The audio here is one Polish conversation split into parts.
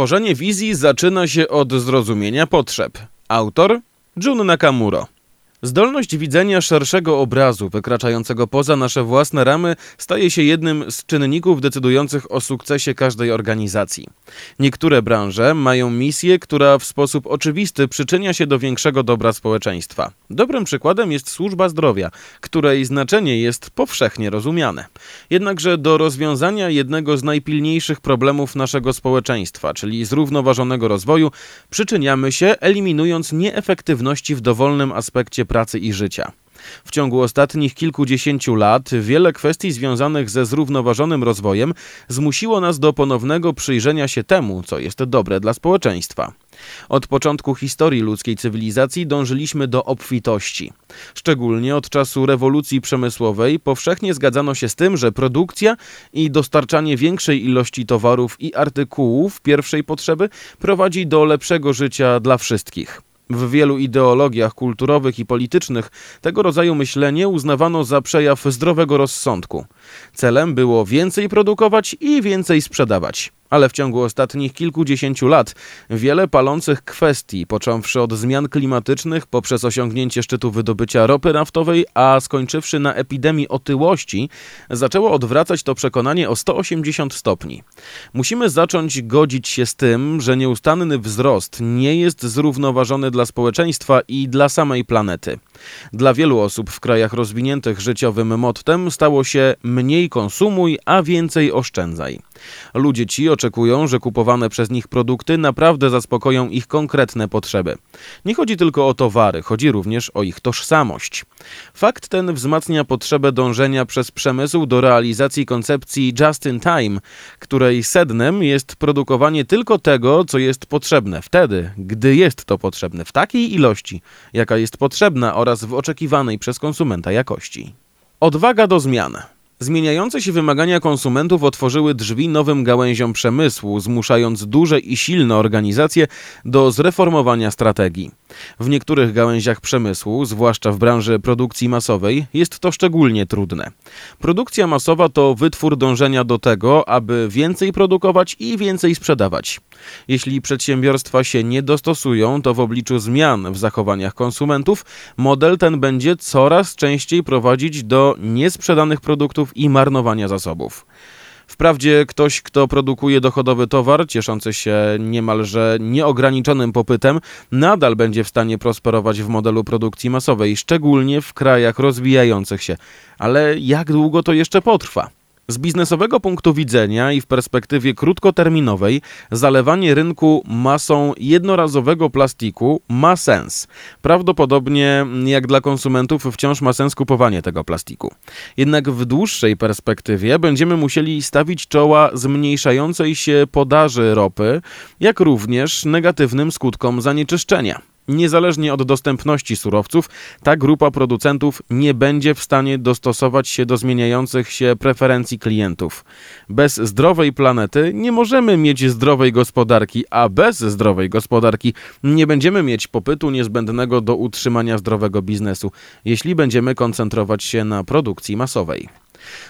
Tworzenie wizji zaczyna się od zrozumienia potrzeb. Autor Jun Nakamuro. Zdolność widzenia szerszego obrazu, wykraczającego poza nasze własne ramy, staje się jednym z czynników decydujących o sukcesie każdej organizacji. Niektóre branże mają misję, która w sposób oczywisty przyczynia się do większego dobra społeczeństwa. Dobrym przykładem jest służba zdrowia, której znaczenie jest powszechnie rozumiane. Jednakże do rozwiązania jednego z najpilniejszych problemów naszego społeczeństwa, czyli zrównoważonego rozwoju, przyczyniamy się eliminując nieefektywności w dowolnym aspekcie pracy i życia. W ciągu ostatnich kilkudziesięciu lat wiele kwestii związanych ze zrównoważonym rozwojem zmusiło nas do ponownego przyjrzenia się temu, co jest dobre dla społeczeństwa. Od początku historii ludzkiej cywilizacji dążyliśmy do obfitości. Szczególnie od czasu rewolucji przemysłowej powszechnie zgadzano się z tym, że produkcja i dostarczanie większej ilości towarów i artykułów pierwszej potrzeby prowadzi do lepszego życia dla wszystkich. W wielu ideologiach kulturowych i politycznych tego rodzaju myślenie uznawano za przejaw zdrowego rozsądku. Celem było więcej produkować i więcej sprzedawać ale w ciągu ostatnich kilkudziesięciu lat wiele palących kwestii, począwszy od zmian klimatycznych poprzez osiągnięcie szczytu wydobycia ropy naftowej, a skończywszy na epidemii otyłości, zaczęło odwracać to przekonanie o 180 stopni. Musimy zacząć godzić się z tym, że nieustanny wzrost nie jest zrównoważony dla społeczeństwa i dla samej planety. Dla wielu osób w krajach rozwiniętych życiowym mottem stało się mniej konsumuj, a więcej oszczędzaj. Ludzie ci oczekują, że kupowane przez nich produkty naprawdę zaspokoją ich konkretne potrzeby. Nie chodzi tylko o towary, chodzi również o ich tożsamość. Fakt ten wzmacnia potrzebę dążenia przez przemysł do realizacji koncepcji just in time, której sednem jest produkowanie tylko tego, co jest potrzebne wtedy, gdy jest to potrzebne w takiej ilości, jaka jest potrzebna oraz w oczekiwanej przez konsumenta jakości. Odwaga do zmian. Zmieniające się wymagania konsumentów otworzyły drzwi nowym gałęziom przemysłu, zmuszając duże i silne organizacje do zreformowania strategii. W niektórych gałęziach przemysłu, zwłaszcza w branży produkcji masowej, jest to szczególnie trudne. Produkcja masowa to wytwór dążenia do tego, aby więcej produkować i więcej sprzedawać. Jeśli przedsiębiorstwa się nie dostosują, to w obliczu zmian w zachowaniach konsumentów model ten będzie coraz częściej prowadzić do niesprzedanych produktów i marnowania zasobów. Wprawdzie ktoś, kto produkuje dochodowy towar, cieszący się niemalże nieograniczonym popytem, nadal będzie w stanie prosperować w modelu produkcji masowej, szczególnie w krajach rozwijających się. Ale jak długo to jeszcze potrwa? Z biznesowego punktu widzenia i w perspektywie krótkoterminowej zalewanie rynku masą jednorazowego plastiku ma sens. Prawdopodobnie jak dla konsumentów wciąż ma sens kupowanie tego plastiku. Jednak w dłuższej perspektywie będziemy musieli stawić czoła zmniejszającej się podaży ropy, jak również negatywnym skutkom zanieczyszczenia. Niezależnie od dostępności surowców, ta grupa producentów nie będzie w stanie dostosować się do zmieniających się preferencji klientów. Bez zdrowej planety nie możemy mieć zdrowej gospodarki, a bez zdrowej gospodarki nie będziemy mieć popytu niezbędnego do utrzymania zdrowego biznesu, jeśli będziemy koncentrować się na produkcji masowej.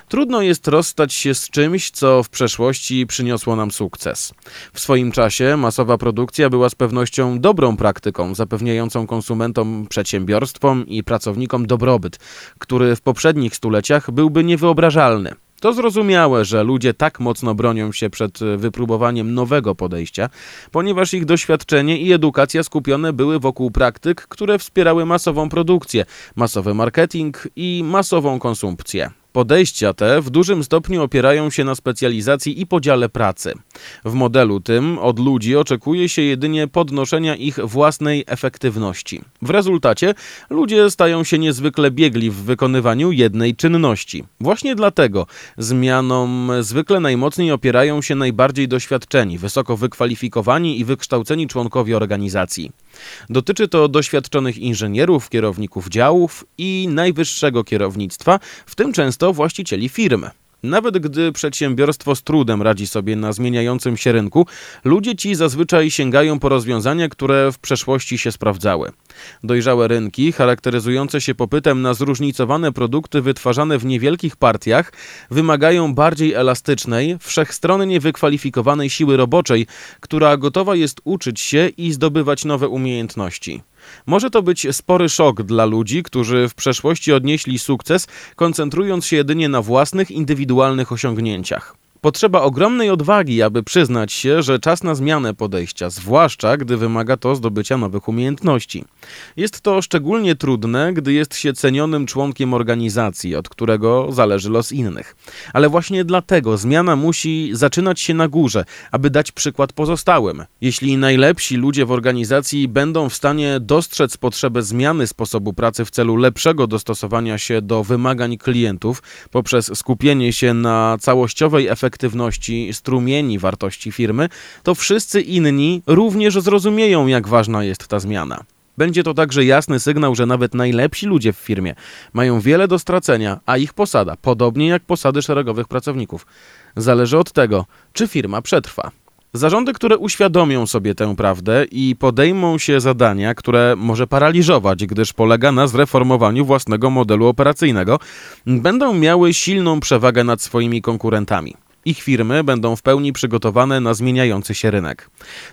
Trudno jest rozstać się z czymś, co w przeszłości przyniosło nam sukces. W swoim czasie masowa produkcja była z pewnością dobrą praktyką, zapewniającą konsumentom, przedsiębiorstwom i pracownikom dobrobyt, który w poprzednich stuleciach byłby niewyobrażalny. To zrozumiałe, że ludzie tak mocno bronią się przed wypróbowaniem nowego podejścia, ponieważ ich doświadczenie i edukacja skupione były wokół praktyk, które wspierały masową produkcję, masowy marketing i masową konsumpcję. Podejścia te w dużym stopniu opierają się na specjalizacji i podziale pracy. W modelu tym od ludzi oczekuje się jedynie podnoszenia ich własnej efektywności. W rezultacie ludzie stają się niezwykle biegli w wykonywaniu jednej czynności. Właśnie dlatego zmianom zwykle najmocniej opierają się najbardziej doświadczeni, wysoko wykwalifikowani i wykształceni członkowie organizacji. Dotyczy to doświadczonych inżynierów, kierowników działów i najwyższego kierownictwa, w tym często właścicieli firm. Nawet gdy przedsiębiorstwo z trudem radzi sobie na zmieniającym się rynku, ludzie ci zazwyczaj sięgają po rozwiązania, które w przeszłości się sprawdzały. Dojrzałe rynki, charakteryzujące się popytem na zróżnicowane produkty wytwarzane w niewielkich partiach, wymagają bardziej elastycznej, wszechstronnie wykwalifikowanej siły roboczej, która gotowa jest uczyć się i zdobywać nowe umiejętności. Może to być spory szok dla ludzi, którzy w przeszłości odnieśli sukces, koncentrując się jedynie na własnych indywidualnych osiągnięciach. Potrzeba ogromnej odwagi, aby przyznać się, że czas na zmianę podejścia, zwłaszcza gdy wymaga to zdobycia nowych umiejętności. Jest to szczególnie trudne, gdy jest się cenionym członkiem organizacji, od którego zależy los innych. Ale właśnie dlatego zmiana musi zaczynać się na górze, aby dać przykład pozostałym. Jeśli najlepsi ludzie w organizacji będą w stanie dostrzec potrzebę zmiany sposobu pracy w celu lepszego dostosowania się do wymagań klientów poprzez skupienie się na całościowej efektywności, efektywności strumieni wartości firmy, to wszyscy inni również zrozumieją, jak ważna jest ta zmiana. Będzie to także jasny sygnał, że nawet najlepsi ludzie w firmie mają wiele do stracenia, a ich posada, podobnie jak posady szeregowych pracowników, zależy od tego, czy firma przetrwa. Zarządy, które uświadomią sobie tę prawdę i podejmą się zadania, które może paraliżować, gdyż polega na zreformowaniu własnego modelu operacyjnego, będą miały silną przewagę nad swoimi konkurentami. Ich firmy będą w pełni przygotowane na zmieniający się rynek.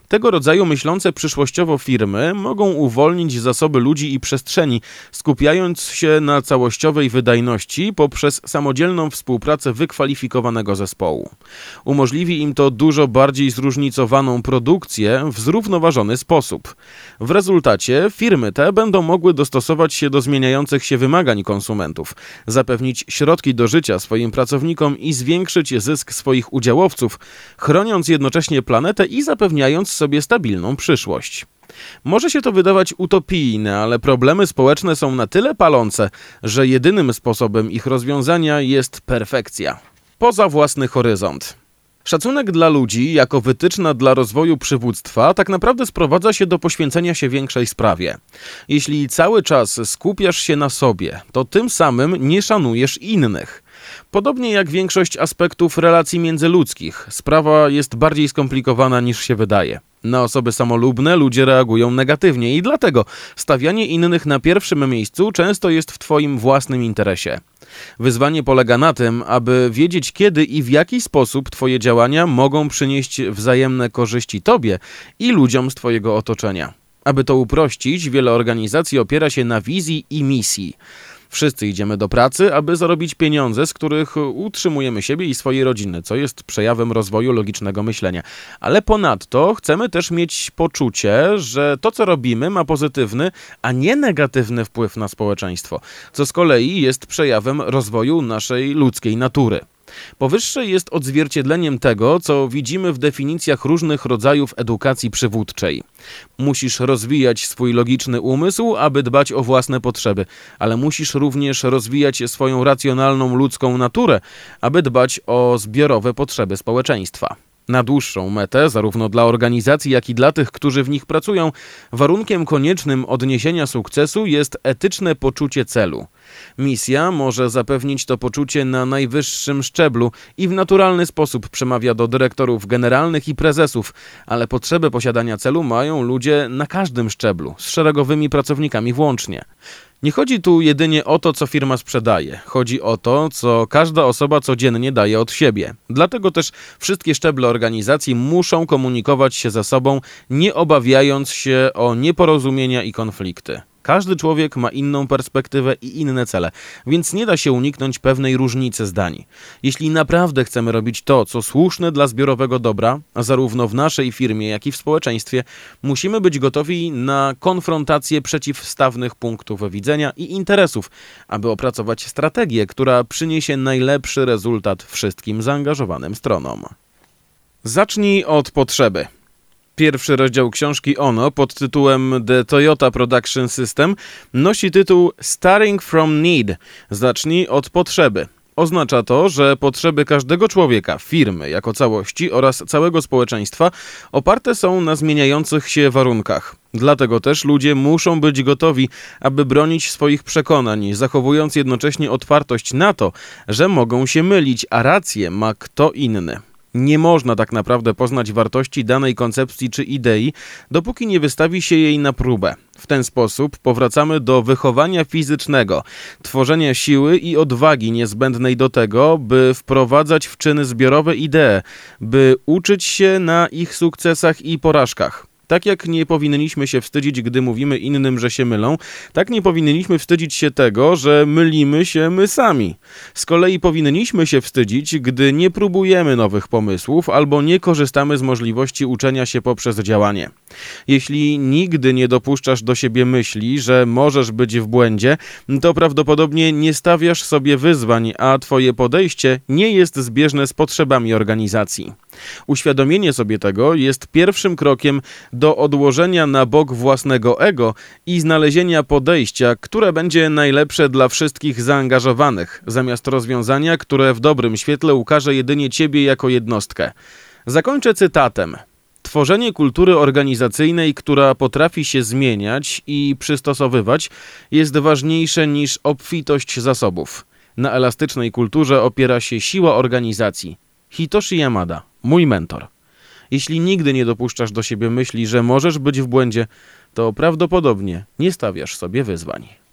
Tego rodzaju myślące przyszłościowo firmy mogą uwolnić zasoby ludzi i przestrzeni, skupiając się na całościowej wydajności poprzez samodzielną współpracę wykwalifikowanego zespołu. Umożliwi im to dużo bardziej zróżnicowaną produkcję w zrównoważony sposób. W rezultacie firmy te będą mogły dostosować się do zmieniających się wymagań konsumentów, zapewnić środki do życia swoim pracownikom i zwiększyć zysk swoich udziałowców, chroniąc jednocześnie planetę i zapewniając sobie stabilną przyszłość. Może się to wydawać utopijne, ale problemy społeczne są na tyle palące, że jedynym sposobem ich rozwiązania jest perfekcja. Poza własny horyzont. Szacunek dla ludzi jako wytyczna dla rozwoju przywództwa tak naprawdę sprowadza się do poświęcenia się większej sprawie. Jeśli cały czas skupiasz się na sobie, to tym samym nie szanujesz innych. Podobnie jak większość aspektów relacji międzyludzkich, sprawa jest bardziej skomplikowana niż się wydaje. Na osoby samolubne ludzie reagują negatywnie i dlatego stawianie innych na pierwszym miejscu często jest w Twoim własnym interesie. Wyzwanie polega na tym, aby wiedzieć kiedy i w jaki sposób Twoje działania mogą przynieść wzajemne korzyści Tobie i ludziom z Twojego otoczenia. Aby to uprościć, wiele organizacji opiera się na wizji i misji. Wszyscy idziemy do pracy, aby zarobić pieniądze, z których utrzymujemy siebie i swoje rodziny, co jest przejawem rozwoju logicznego myślenia. Ale ponadto chcemy też mieć poczucie, że to, co robimy, ma pozytywny, a nie negatywny wpływ na społeczeństwo, co z kolei jest przejawem rozwoju naszej ludzkiej natury. Powyższe jest odzwierciedleniem tego, co widzimy w definicjach różnych rodzajów edukacji przywódczej. Musisz rozwijać swój logiczny umysł, aby dbać o własne potrzeby, ale musisz również rozwijać swoją racjonalną ludzką naturę, aby dbać o zbiorowe potrzeby społeczeństwa. Na dłuższą metę, zarówno dla organizacji, jak i dla tych, którzy w nich pracują, warunkiem koniecznym odniesienia sukcesu jest etyczne poczucie celu. Misja może zapewnić to poczucie na najwyższym szczeblu i w naturalny sposób przemawia do dyrektorów generalnych i prezesów, ale potrzebę posiadania celu mają ludzie na każdym szczeblu, z szeregowymi pracownikami włącznie. Nie chodzi tu jedynie o to, co firma sprzedaje. Chodzi o to, co każda osoba codziennie daje od siebie. Dlatego też wszystkie szczeble organizacji muszą komunikować się ze sobą, nie obawiając się o nieporozumienia i konflikty. Każdy człowiek ma inną perspektywę i inne cele, więc nie da się uniknąć pewnej różnicy zdań. Jeśli naprawdę chcemy robić to, co słuszne dla zbiorowego dobra, zarówno w naszej firmie, jak i w społeczeństwie, musimy być gotowi na konfrontację przeciwstawnych punktów widzenia i interesów, aby opracować strategię, która przyniesie najlepszy rezultat wszystkim zaangażowanym stronom. Zacznij od potrzeby. Pierwszy rozdział książki Ono pod tytułem The Toyota Production System nosi tytuł Starting from Need. Zacznij od potrzeby. Oznacza to, że potrzeby każdego człowieka, firmy jako całości oraz całego społeczeństwa oparte są na zmieniających się warunkach. Dlatego też ludzie muszą być gotowi, aby bronić swoich przekonań, zachowując jednocześnie otwartość na to, że mogą się mylić, a rację ma kto inny. Nie można tak naprawdę poznać wartości danej koncepcji czy idei, dopóki nie wystawi się jej na próbę. W ten sposób powracamy do wychowania fizycznego, tworzenia siły i odwagi niezbędnej do tego, by wprowadzać w czyny zbiorowe idee, by uczyć się na ich sukcesach i porażkach. Tak jak nie powinniśmy się wstydzić, gdy mówimy innym, że się mylą, tak nie powinniśmy wstydzić się tego, że mylimy się my sami. Z kolei powinniśmy się wstydzić, gdy nie próbujemy nowych pomysłów albo nie korzystamy z możliwości uczenia się poprzez działanie. Jeśli nigdy nie dopuszczasz do siebie myśli, że możesz być w błędzie, to prawdopodobnie nie stawiasz sobie wyzwań, a twoje podejście nie jest zbieżne z potrzebami organizacji. Uświadomienie sobie tego jest pierwszym krokiem do odłożenia na bok własnego ego i znalezienia podejścia, które będzie najlepsze dla wszystkich zaangażowanych, zamiast rozwiązania, które w dobrym świetle ukaże jedynie ciebie jako jednostkę. Zakończę cytatem. Tworzenie kultury organizacyjnej, która potrafi się zmieniać i przystosowywać, jest ważniejsze niż obfitość zasobów. Na elastycznej kulturze opiera się siła organizacji. Hitoshi Yamada, mój mentor. Jeśli nigdy nie dopuszczasz do siebie myśli, że możesz być w błędzie, to prawdopodobnie nie stawiasz sobie wyzwań.